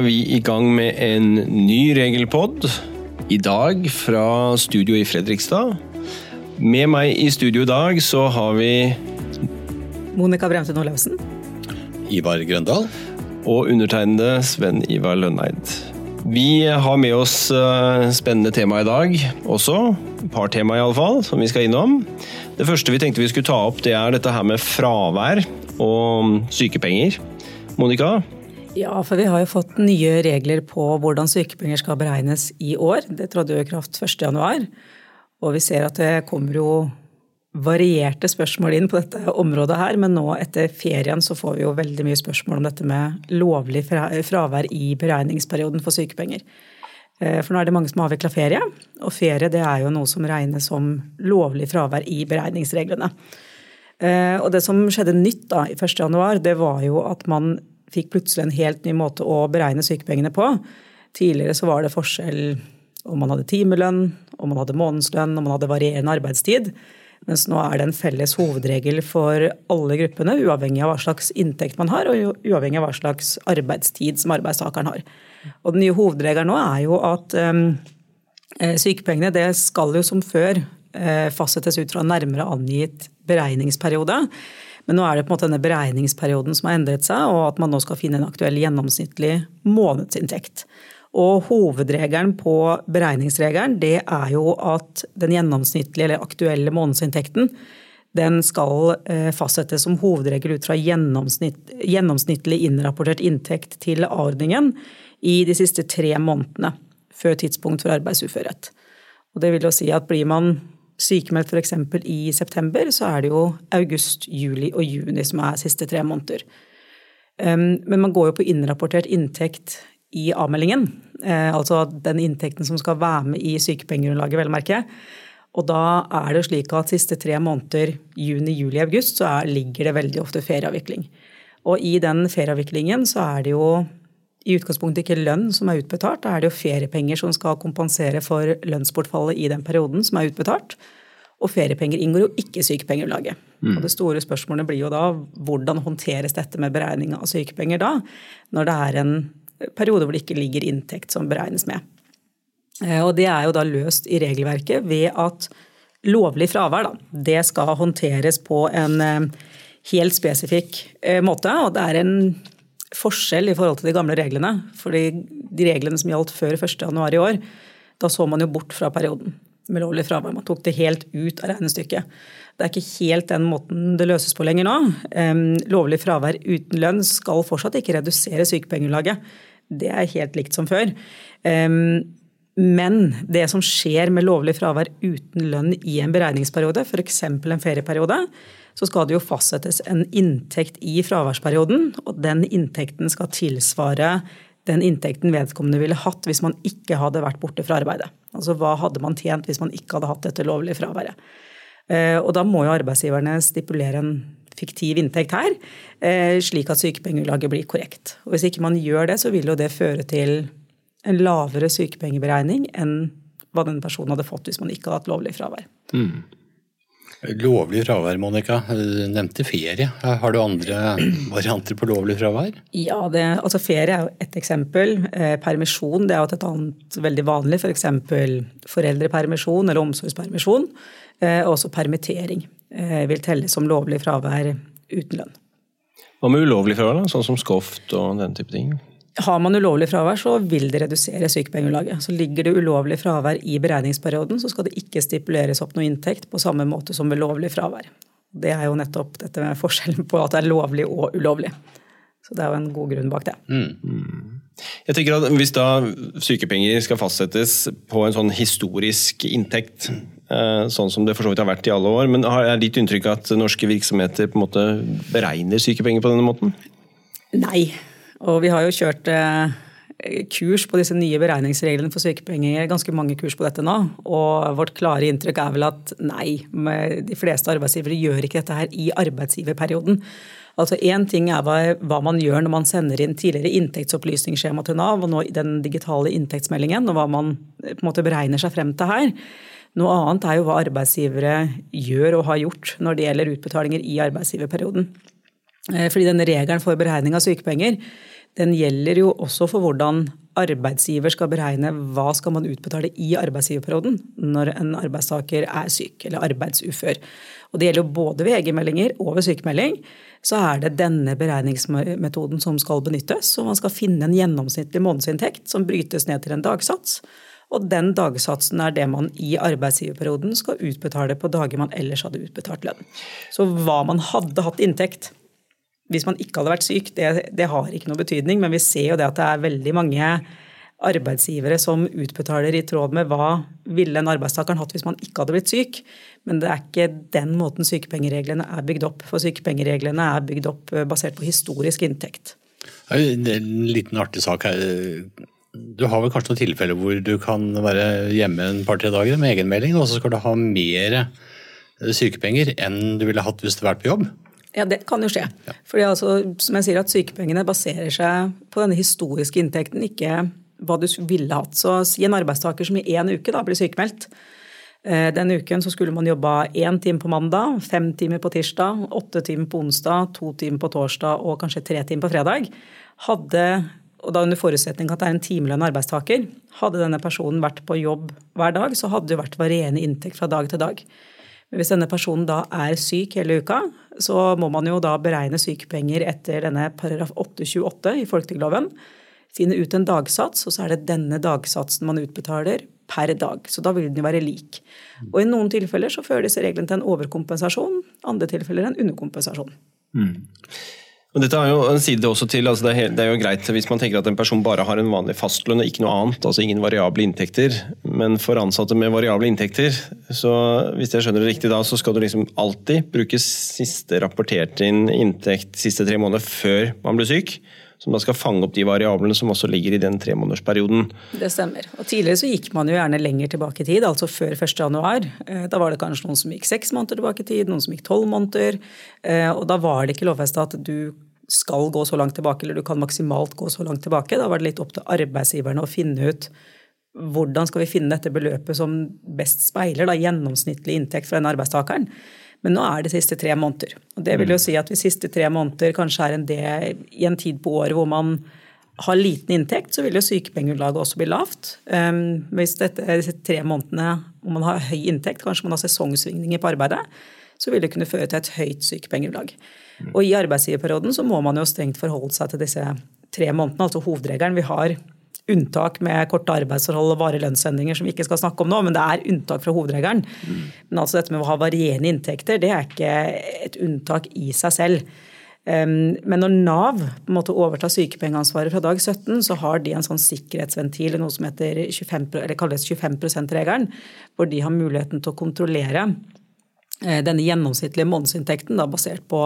er vi i gang med en ny regelpod. I dag fra studio i Fredrikstad. Med meg i studio i dag så har vi Monica Bremten Olaussen. Ivar Grøndal. Og undertegnede Sven Ivar Lønneid. Vi har med oss eh, spennende tema i dag også. Et par tema iallfall, som vi skal innom. Det første vi tenkte vi skulle ta opp, det er dette her med fravær og sykepenger. Monica? Ja, for vi har jo fått nye regler på hvordan sykepenger skal beregnes i år. Det trådte jo i kraft 1.1. Og vi ser at det kommer jo varierte spørsmål inn på dette området her, men nå etter ferien så får vi jo veldig mye spørsmål om dette med lovlig fravær i beregningsperioden for sykepenger. Eh, for nå er det mange som har avvikla ferie, og ferie det er jo noe som regnes som lovlig fravær i beregningsreglene. Eh, og det som skjedde nytt da i 1.1, det var jo at man fikk plutselig en helt ny måte å beregne sykepengene på. Tidligere så var det forskjell om man hadde timelønn, om man hadde månedslønn, om man hadde varierende arbeidstid. Mens nå er det en felles hovedregel for alle gruppene, uavhengig av hva slags inntekt man har, og uavhengig av hva slags arbeidstid som arbeidstakeren har. Og den nye hovedregelen nå er jo at um, sykepengene det skal jo som før uh, fastsettes ut fra nærmere angitt beregningsperiode. Men nå er det på en måte denne beregningsperioden som har endret seg, og at man nå skal finne en aktuell gjennomsnittlig månedsinntekt. Og hovedregelen på beregningsregelen det er jo at den gjennomsnittlige eller aktuelle månedsinntekten den skal eh, fastsettes som hovedregel ut fra gjennomsnitt, gjennomsnittlig innrapportert inntekt til A-ordningen i de siste tre månedene før tidspunkt for arbeidsuførhet. Og det vil jo si at blir man sykemeldt f.eks. i september, så er det jo august, juli og juni som er siste tre måneder. Men man går jo på innrapportert inntekt i avmeldingen. Eh, altså den inntekten som skal være med i sykepengegrunnlaget, vel å merke. Og da er det slik at siste tre måneder, juni, juli, august, så er, ligger det veldig ofte ferieavvikling. Og i den ferieavviklingen så er det jo i utgangspunktet ikke lønn som er utbetalt, da er det jo feriepenger som skal kompensere for lønnsbortfallet i den perioden som er utbetalt. Og feriepenger inngår jo ikke i sykepengeunderlaget. Mm. Og det store spørsmålet blir jo da hvordan håndteres dette med beregning av sykepenger da, når det er en periode hvor det ikke ligger inntekt som beregnes med. Eh, og det er jo da løst i regelverket ved at lovlig fravær da, det skal håndteres på en eh, helt spesifikk eh, måte. Og det er en forskjell i forhold til de gamle reglene. fordi de reglene som gjaldt før 1.1 i år, da så man jo bort fra perioden med lovlig fravær. Man tok det helt ut av regnestykket. Det er ikke helt den måten det løses på lenger nå. Lovlig fravær uten lønn skal fortsatt ikke redusere sykepengeutlaget. Det er helt likt som før. Men det som skjer med lovlig fravær uten lønn i en beregningsperiode, f.eks. en ferieperiode, så skal det jo fastsettes en inntekt i fraværsperioden, og den inntekten skal tilsvare den inntekten vedkommende ville hatt hvis man ikke hadde vært borte fra arbeidet. Altså hva hadde man tjent hvis man ikke hadde hatt dette lovlige fraværet. Eh, og da må jo arbeidsgiverne stipulere en fiktiv inntekt her, eh, slik at sykepengelaget blir korrekt. Og Hvis ikke man gjør det, så vil jo det føre til en lavere sykepengeberegning enn hva den personen hadde fått hvis man ikke hadde hatt lovlig fravær. Mm. Lovlig fravær, Monica. Du nevnte ferie. Har du andre varianter på lovlig fravær? Ja, det, altså Ferie er jo ett eksempel. Eh, permisjon det er jo et annet veldig vanlig. F.eks. For foreldrepermisjon eller omsorgspermisjon. Eh, også permittering. Eh, vil telle som lovlig fravær uten lønn. Hva med ulovlig fravær, sånn som skoft og den type ting? Har man ulovlig fravær, så vil det redusere sykepengeutlaget. Så ligger det ulovlig fravær i beregningsperioden, så skal det ikke stipuleres opp noe inntekt på samme måte som ved lovlig fravær. Det er jo nettopp dette med forskjellen på at det er lovlig og ulovlig. Så det er jo en god grunn bak det. Mm. Jeg tenker at Hvis da sykepenger skal fastsettes på en sånn historisk inntekt, Eh, sånn som det for så vidt har vært i alle år. Men er ditt inntrykk at norske virksomheter på en måte beregner sykepenger på denne måten? Nei, og vi har jo kjørt eh, kurs på disse nye beregningsreglene for sykepenger. Ganske mange kurs på dette nå. Og vårt klare inntrykk er vel at nei, de fleste arbeidsgivere gjør ikke dette her i arbeidsgiverperioden. Altså Én ting er hva, man gjør når man sender inn tidligere inntektsopplysningsskjema til Nav, og nå den digitale inntektsmeldingen, og hva man på en måte beregner seg frem til her. Noe annet er jo hva arbeidsgivere gjør og har gjort når det gjelder utbetalinger i arbeidsgiverperioden. Eh, fordi denne regelen for beregning av sykepenger den gjelder jo også for hvordan arbeidsgiver skal beregne hva skal man utbetale i arbeidsgiverperioden når en arbeidstaker er syk eller arbeidsufør. Og Det gjelder jo både ved egenmeldinger og ved sykemelding. Så er det denne beregningsmetoden som skal benyttes. og Man skal finne en gjennomsnittlig månedsinntekt som brytes ned til en dagsats. Og den dagsatsen er det man i arbeidsgiverperioden skal utbetale på dager man ellers hadde utbetalt lønn. Så hva man hadde hatt inntekt hvis man ikke hadde vært syk, det, det, har ikke noe betydning. Men vi ser jo det at det er veldig mange arbeidsgivere som utbetaler i tråd med hva ville en arbeidstaker hatt hvis man ikke hadde blitt syk. Men det er ikke den måten sykepengereglene er bygd opp. For sykepengereglene er bygd opp eh, basert på historisk inntekt. En liten artig sak her. Du har vel kanskje noen tilfeller hvor du kan være hjemme en par-tre dager med egenmelding, og så skal du ha mer sykepenger enn du ville hatt hvis du hadde vært på jobb? Ja, det kan jo skje. Ja. Fordi altså, som jeg sier, at Sykepengene baserer seg på denne historiske inntekten, ikke hva du ville hatt. Så si en arbeidstaker som i én uke da blir sykemeldt. Eh, den uken så skulle man jobba én time på mandag, fem timer på tirsdag, åtte timer på onsdag, to timer på torsdag og kanskje tre timer på fredag. Hadde, og da under forutsetning at det er en timelønn arbeidstaker, hadde denne personen vært på jobb hver dag, så hadde det vært varierende inntekt fra dag til dag. Hvis denne personen da er syk hele uka, så må man jo da beregne sykepenger etter denne paragraf 828 i folketrygdloven. Finne ut en dagsats, og så er det denne dagsatsen man utbetaler per dag. Så da vil den jo være lik. Og i noen tilfeller så fører disse reglene til en overkompensasjon, andre tilfeller en underkompensasjon. Mm. Og dette har jo en side også til, altså det, er, det, er, jo greit hvis man tenker at en person bare har en vanlig fastlønn og ikke noe annet, altså ingen variable inntekter. Men for ansatte med variable inntekter, så hvis jeg skjønner det riktig da, så skal du liksom alltid bruke siste rapporterte inn inntekt siste tre måneder før man blir syk som da skal fange opp de variablene som også ligger i den tremånedersperioden. Det stemmer. Og Tidligere så gikk man jo gjerne lenger tilbake i tid, altså før 1.1. Eh, da var det kanskje noen som gikk seks måneder tilbake i tid, noen som gikk tolv måneder. Eh, og da var det ikke lovfesta at du skal gå så langt tilbake, eller du kan maksimalt gå så langt tilbake. Da var det litt opp til arbeidsgiverne å finne ut hvordan skal vi finne dette beløpet som best speiler da, gjennomsnittlig inntekt for den arbeidstakeren. Men nå er det siste tre måneder. Og det vil jo mm. si at hvis siste tre måneder kanskje er en del i en tid på året hvor man har liten inntekt, så vil jo sykepengegrunnlaget også bli lavt. Um, hvis dette, disse tre månedene hvor man har høy inntekt, kanskje man har sesongsvingninger på arbeidet, så vil det kunne føre til et høyt sykepengegrunnlag. Mm. Og i arbeidsgiverperioden så må man jo strengt forholde seg til disse tre månedene, altså hovedregelen. Vi har unntak med korte arbeidsforhold og varige lønnsendringer som vi ikke skal snakke om nå, men det er unntak fra hovedregelen. Mm. Men altså dette med å ha varierende inntekter, det er ikke et unntak i seg selv. Um, men når Nav på en måte overtar sykepengeansvaret fra dag 17, så har de en sånn sikkerhetsventil, noe som heter 25, eller kalles 25 %-regelen, hvor de har muligheten til å kontrollere uh, denne gjennomsnittlige månedsinntekten da, basert på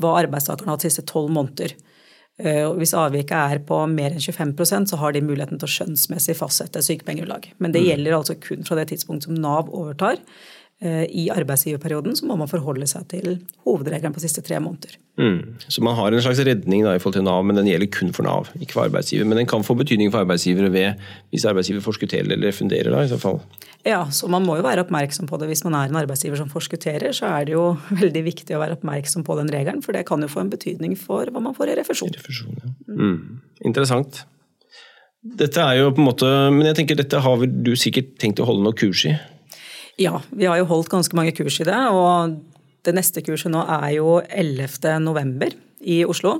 hva arbeidstakeren har hatt siste tolv måneder. Eh, hvis avviket er på mer enn 25% så har de muligheten til å skjønnsmessig fastsette sykepengegrunnlag. Men det mm. gjelder altså kun fra det tidspunkt som Nav overtar. Eh, I arbeidsgiverperioden så må man forholde seg til hovedregelen på de siste tre måneder. Mm. Så man har en slags redning da, i forhold til Nav, men den gjelder kun for Nav, ikke for arbeidsgiver. Men den kan få betydning for arbeidsgivere ved hvis arbeidsgiver forskutterer eller refunderer. da, i så fall. Ja, så man må jo være oppmerksom på det. Hvis man er en arbeidsgiver som forskutterer, så er det jo veldig viktig å være oppmerksom på den regelen, for det kan jo få en betydning for hva man får i refusjon. refusjon ja. mm. Interessant. Dette er jo på en måte, Men jeg tenker dette har du sikkert tenkt å holde noe kurs i? Ja, vi har jo holdt ganske mange kurs i det. Og det neste kurset nå er jo 11. november i Oslo.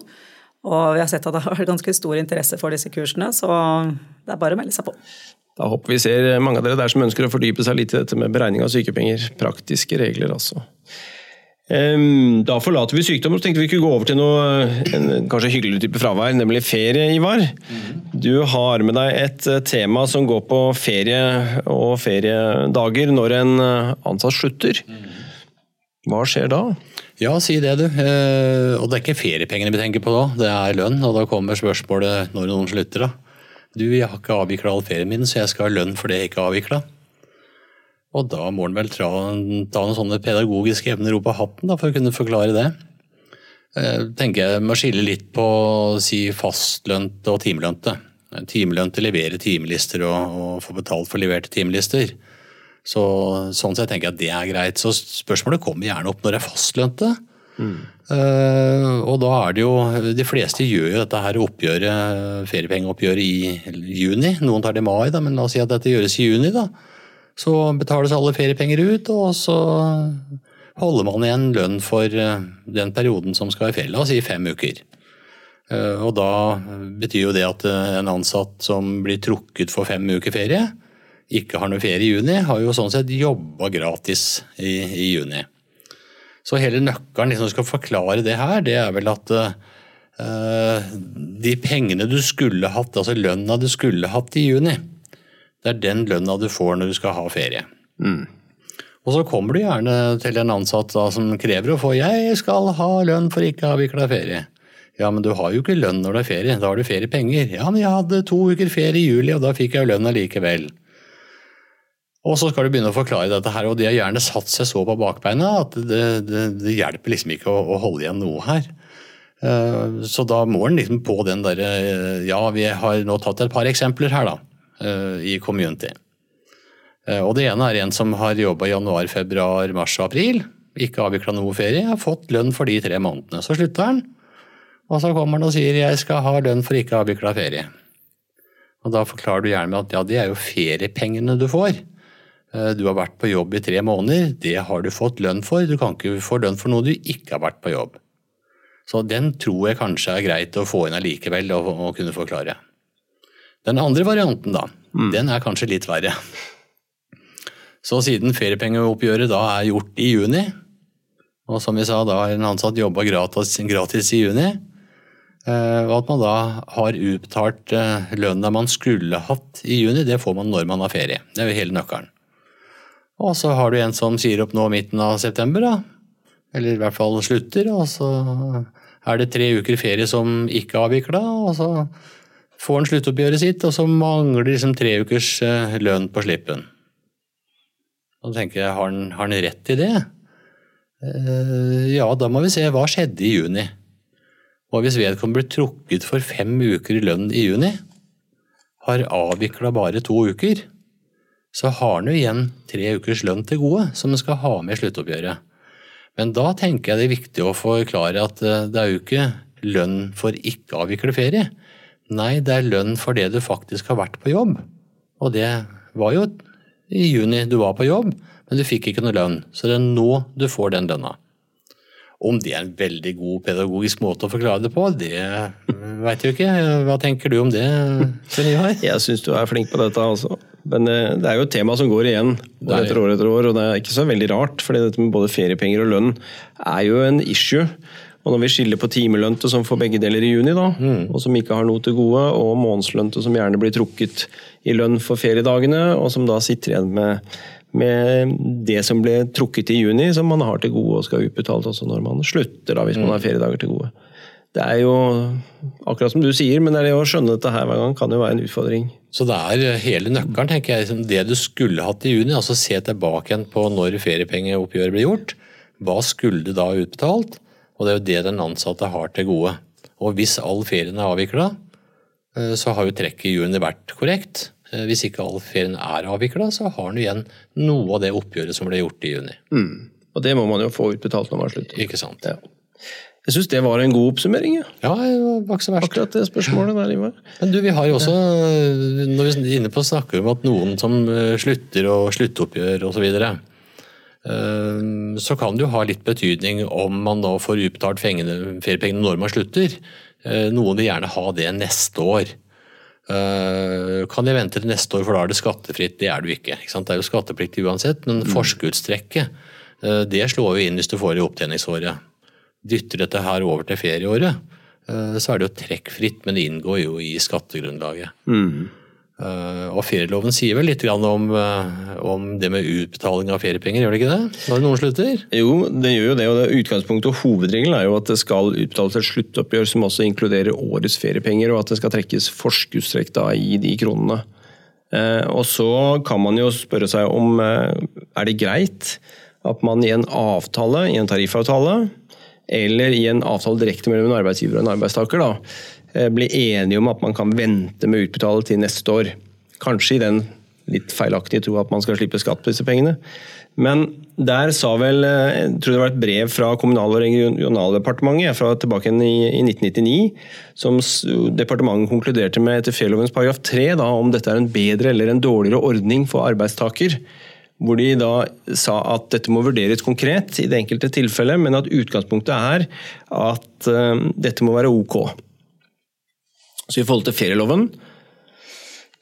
Og vi har sett at det har vært ganske stor interesse for disse kursene, så det er bare å melde seg på. Da håper vi ser mange av dere der som ønsker å fordype seg litt i dette med beregning av sykepenger. Praktiske regler, altså. Da forlater vi sykdom, og så tenkte vi kunne gå over til noe en kanskje hyggeligere type fravær, nemlig ferie, Ivar. Du har med deg et eh, tema som går på ferie og feriedager når en eh, ansatt slutter. Hva skjer da? Ja, si det, du. Eh, og det er ikke feriepengene vi tenker på da, det er lønn. Og da kommer spørsmålet når noen slutter, da. Du, jeg har ikke avvikla all ferien min, så jeg skal ha lønn for det jeg ikke har avvikla. Og da må en vel ta, ta noen sånne pedagogiske evner opp av hatten da, for å kunne forklare det. Jeg eh, tenker jeg må skille litt på si fastlønte og timelønte. Timelønte leverer timelister og, og får betalt for leverte timelister. Så, sånn sett tenker jeg at det er greit. Så spørsmålet kommer gjerne opp når det er fastlønte. Eh, og da er det jo De fleste gjør jo dette her oppgjøret, feriepengeoppgjøret i juni. Noen tar det i mai, da, men la oss si at dette gjøres i juni. da. Så betales alle feriepenger ut, og så holder man igjen lønn for eh, den perioden som skal i ferie. La oss fem uker. Eh, og da betyr jo det at eh, en ansatt som blir trukket for fem uker ferie, ikke har noe ferie i juni, har jo sånn sett jobba gratis i, i, juni. Så hele nøkkelen liksom skal forklare det her, det er vel at uh, de pengene du skulle hatt, altså lønna du skulle hatt i juni, det er den lønna du får når du skal ha ferie. Mm. Og så kommer du gjerne til en ansatt da, som krever å få 'jeg skal ha lønn for ikke å avvikla ferie'. Ja, men du har jo ikke lønn når det er ferie, da har du feriepenger. Ja, men jeg hadde to uker ferie i juli, og da fikk jeg jo lønn allikevel. Og så skal du begynne å forklare dette her, og de har gjerne satt seg så på bakbeina at det, det, det hjelper liksom ikke å, å, holde igjen noe her. Uh, så da må en liksom på den derre uh, Ja, vi har nå tatt et par eksempler her, da, i community. Eh, og Det ene er en som har jobba januar, februar, mars og april. Ikke avvikla noe ferie. Har fått lønn for de tre månedene. Så slutter han, og så kommer han og sier jeg skal ha lønn for ikke avvikla ferie. Og Da forklarer du gjerne med at ja, det er jo feriepengene du får. Eh, du har vært på jobb i tre måneder, det har du fått lønn for. Du kan ikke få lønn for noe du ikke har vært på jobb. Så den tror jeg kanskje er greit å få inn allikevel og, og kunne forklare. Den andre varianten, da, mm. den er kanskje litt verre. Så siden feriepengeoppgjøret da er gjort i juni, og som vi sa, da har en ansatt jobba gratis, gratis, i juni, eh, og at man da har utbetalt eh, lønna man skulle hatt i juni, det får man når man har ferie. Det er jo hele nøkkelen. Og så har du en som sier opp nå midten av september, da. Eller i hvert fall slutter, og så er det tre uker ferie som ikke er avvikla, og så får han sluttoppgjøret sitt, og så mangler liksom tre ukers eh, lønn på slippen. Og tenker jeg, har han, har han rett i det? Uh, ja, da må vi se hva skjedde i juni. Hva hvis vedkommende blir trukket for fem uker i lønn i juni, har avvikla bare to uker, så har han jo igjen tre ukers lønn til gode, som han skal ha med i sluttoppgjøret. Men da tenker jeg det er viktig å forklare at eh, det er jo ikke lønn for ikke å avvikle ferie. Nei, det er lønn for det du faktisk har vært på jobb. Og det var jo i juni du var på jobb, men du fikk ikke noe lønn. Så det er nå du får den lønna. Om det er en veldig god pedagogisk måte å forklare det på, det veit jeg ikke. Hva tenker du om det, Svein Ivar? Jeg syns du er flink på dette, altså. Men eh, det er jo et tema som går igjen år etter år etter år, og det er ikke så veldig rart. fordi dette med både feriepenger og lønn er jo en issue. Og når vi skiller på timelønte som får begge deler i juni, da, mm. og som ikke har noe til gode, og månedslønte som gjerne blir trukket i lønn for feriedagene, og som da sitter igjen med, med det som ble trukket i juni, som man har til gode og skal utbetalt også når man slutter, da, hvis mm. man har feriedager til gode. Det er jo akkurat som du sier, men det, å skjønne dette her hver gang kan jo være en utfordring. Så det er hele nøkkelen, tenker jeg. Det du skulle hatt i juni, altså se tilbake igjen på når feriepengeoppgjøret ble gjort. Hva skulle du da utbetalt? Og det er jo det den ansatte har til gode. Og hvis all ferien er avvikla, eh, så har jo trekket i juni vært korrekt. Eh, hvis ikke all ferien er avvikla, så har han igjen noe av det oppgjøret som ble gjort i juni. Mm. Og det må man jo få utbetalt når man slutter. Ikke sant. Ja. Jeg syns det var en god oppsummering. Ja, ja det var ikke så verst. Akkurat det spørsmålet der, Ivar. Men du, vi har jo også, når vi er inne på å snakke om at noen som eh, slutter og sluttoppgjør osv., Og, så kan det jo ha litt betydning om man da får utbetalt feriepengene når man slutter. Eh, noen vil gjerne ha det neste år. Eh, kan jeg vente til neste år, for da er det skattefritt? Det er det jo ikke. ikke det er jo skattepliktig uansett, men mm. forskuddstrekket eh, det slår jo inn hvis du får det i opptjeningsåret. Dytter dette her over til ferieåret, så er det jo trekkfritt, men det inngår jo i skattegrunnlaget. Mm. Eh, og ferieloven sier vel litt om, eh, om, det med utbetaling av feriepenger, gjør det ikke det? Når noen slutter? Jo, det gjør jo det. og det Utgangspunktet og hovedregelen er jo at det skal utbetales et sluttoppgjør som også inkluderer årets feriepenger, og at det skal trekkes forskuddstrekk i de kronene. Eh, og Så kan man jo spørre seg om er det greit at man i en avtale, i en tariffavtale, eller i en avtale direkte mellom en arbeidsgiver og en arbeidstaker, da, Eh, bli enige om at man kan vente med å utbetale til neste år. Kanskje i den litt feilaktige tro at man skal slippe skatt på disse pengene. Men der sa vel eh, Jeg tror det var et brev fra Kommunal- og regionaldepartementet fra tilbake i, i 1999, som departementet konkluderte med etter ferielovens paragraf 3 da, om dette er en bedre eller en dårligere ordning for arbeidstaker. Hvor de da sa at dette må vurderes konkret i det enkelte tilfellet, men at utgangspunktet er at uh, dette må være ok. Så i forhold til ferieloven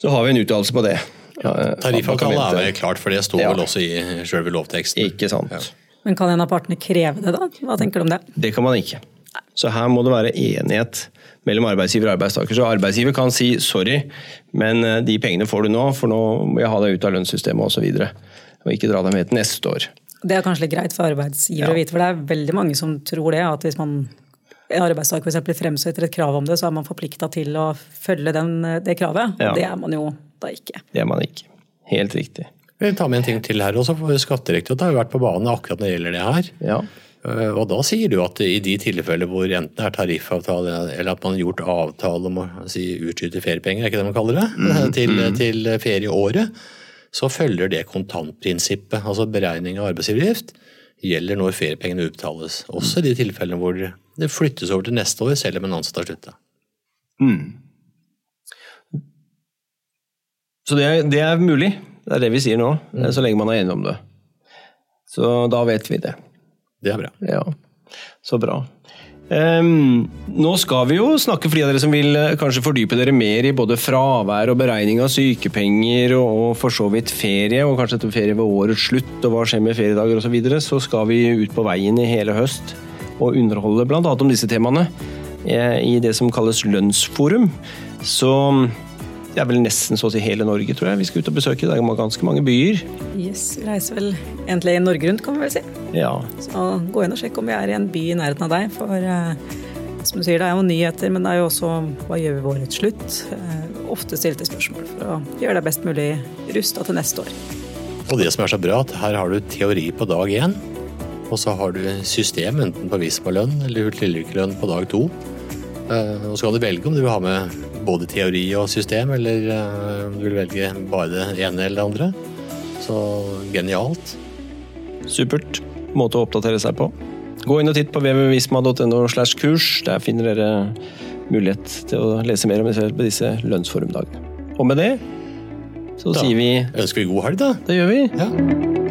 så har vi en uttalelse på det. Ja, Tariffavtale er vel klart, for det står ja. vel også i selve lovteksten. Ikke sant. Ja. Men kan en av partene kreve det, da? Hva tenker du om det? Det kan man ikke. Så her må det være enighet mellom arbeidsgiver og arbeidstaker. Så arbeidsgiver kan si sorry, men eh, de pengene får du nå, for nå må jeg ha deg ut av lønnssystemet osv. Og, så og ikke dra deg med til neste år. Det er kanskje litt greit for arbeidsgiver ja. å vite, for det er veldig mange som tror det. At hvis man en arbeidstaker f.eks. fremsetter et krav om det, så er man forplikta til å følge den, det kravet. Ja. Det er man jo da ikke. Det er man ikke. Helt riktig. Vi tar med en ting til her også, for Skattedirektoratet har jo vært på banen akkurat når det gjelder det her. Ja. Eh, og da sier du at i de tilfeller hvor enten det er tariffavtale eller at man har gjort avtale om å si, utskyte feriepenger, er ikke det man kaller det, mm, til, mm. til ferieåret, så følger det kontantprinsippet. Altså beregning av arbeidsgiveravgift gjelder når feriepengene utbetales. Også i de tilfellene hvor det flyttes over til neste år, selv om en ansatt har slutta. Mm. Så det er, det er, mulig. Det er det vi sier nå, mm. så lenge man er enig om det. Så da vet vi det. Det er bra. Ja, Så bra. Um, nå skal vi jo snakke for de av dere som vil uh, kanskje fordype dere mer i både fravær og beregning av sykepenger og, og for så vidt ferie, og kanskje etter ferie ved årets slutt og hva skjer med feriedager osv., så, videre, så skal vi ut på veien i hele høst og underholde bl.a. om disse temaene eh, i det som kalles lønnsforum. Så det er vel nesten så å si hele Norge, tror jeg vi skal ut og besøke. Det er ganske mange byer. Yes, Vi reiser vel egentlig Norge rundt, kan vi vel si. Ja. Så gå inn og sjekk om vi er i en by i nærheten av deg. For uh, som du sier, det er jo nyheter, men det er jo også hva gjør vi våre til slutt? Uh, ofte stilte spørsmål for å gjøre deg best mulig rusta til neste år. Og det som er så bra, at her har du teori på dag én. Og så har du system enten på Visma-lønn eller Hurtigruten på dag to. Uh, og så kan du velge om du vil ha med både teori og system, eller om du vil velge bare det ene eller det andre. Så genialt. Supert. Måte å oppdatere seg på. Gå inn og titt på www.visma.no slash kurs. Der finner dere mulighet til å lese mer om disse lønnsforumdagene. Og med det så da sier vi Ønsker vi god helg, da. Det gjør vi. Ja.